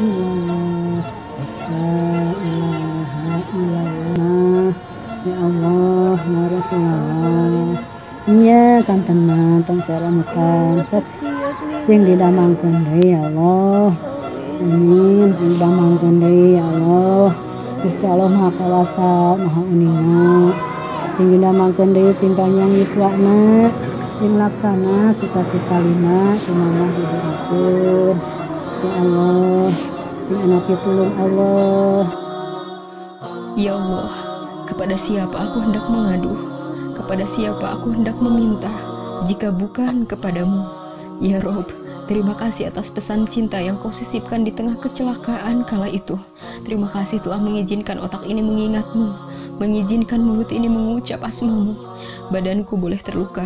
illallah la ilaha ya kan Allah ya sing didamangkan dari Allah. Amin sing didamangkan dari ya Allah. Gusti Allah Maha Kuasa Maha Uninga sing didamangkan dari sing panjang yuswana sing laksana cita-cita lima semangat hidup aku ya Allah sing anak tulung Allah Ya Allah, kepada siapa aku hendak mengadu? Kepada siapa aku hendak meminta? Jika bukan kepadamu, ya Rob, terima kasih atas pesan cinta yang kau sisipkan di tengah kecelakaan kala itu. Terima kasih telah mengizinkan otak ini mengingatmu, mengizinkan mulut ini mengucap asmamu. Badanku boleh terluka,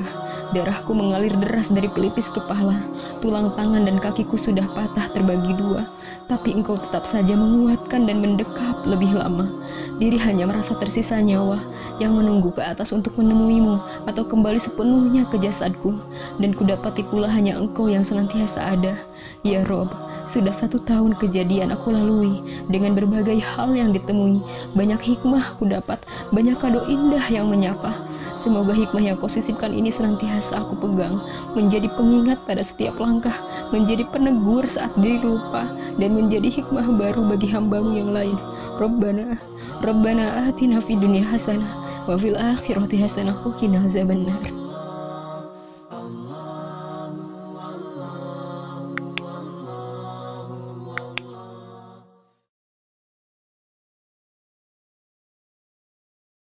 darahku mengalir deras dari pelipis kepala, tulang tangan dan kakiku sudah patah terbagi dua, tapi engkau tetap saja menguatkan dan mendekap lebih lama. Diri hanya merasa tersisa nyawa yang menunggu ke atas untuk menemuimu atau kembali sepenuhnya ke jasadku, dan kudapati pula hanya engkau yang senantiasa ada. Ya Rob, sudah satu tahun kejadian aku lalui dengan berbagai hal yang ditemui, banyak hikmah ku dapat, banyak kado indah yang menyapa. Semoga hikmah yang kau sisipkan ini senantiasa aku pegang, menjadi pengingat pada setiap langkah, menjadi penegur saat diri lupa, dan menjadi hikmah baru bagi hambamu yang lain. Rabbana, Rabbana atina fid dunya hasanah, wa fil akhirati hasanah, wa azabannar.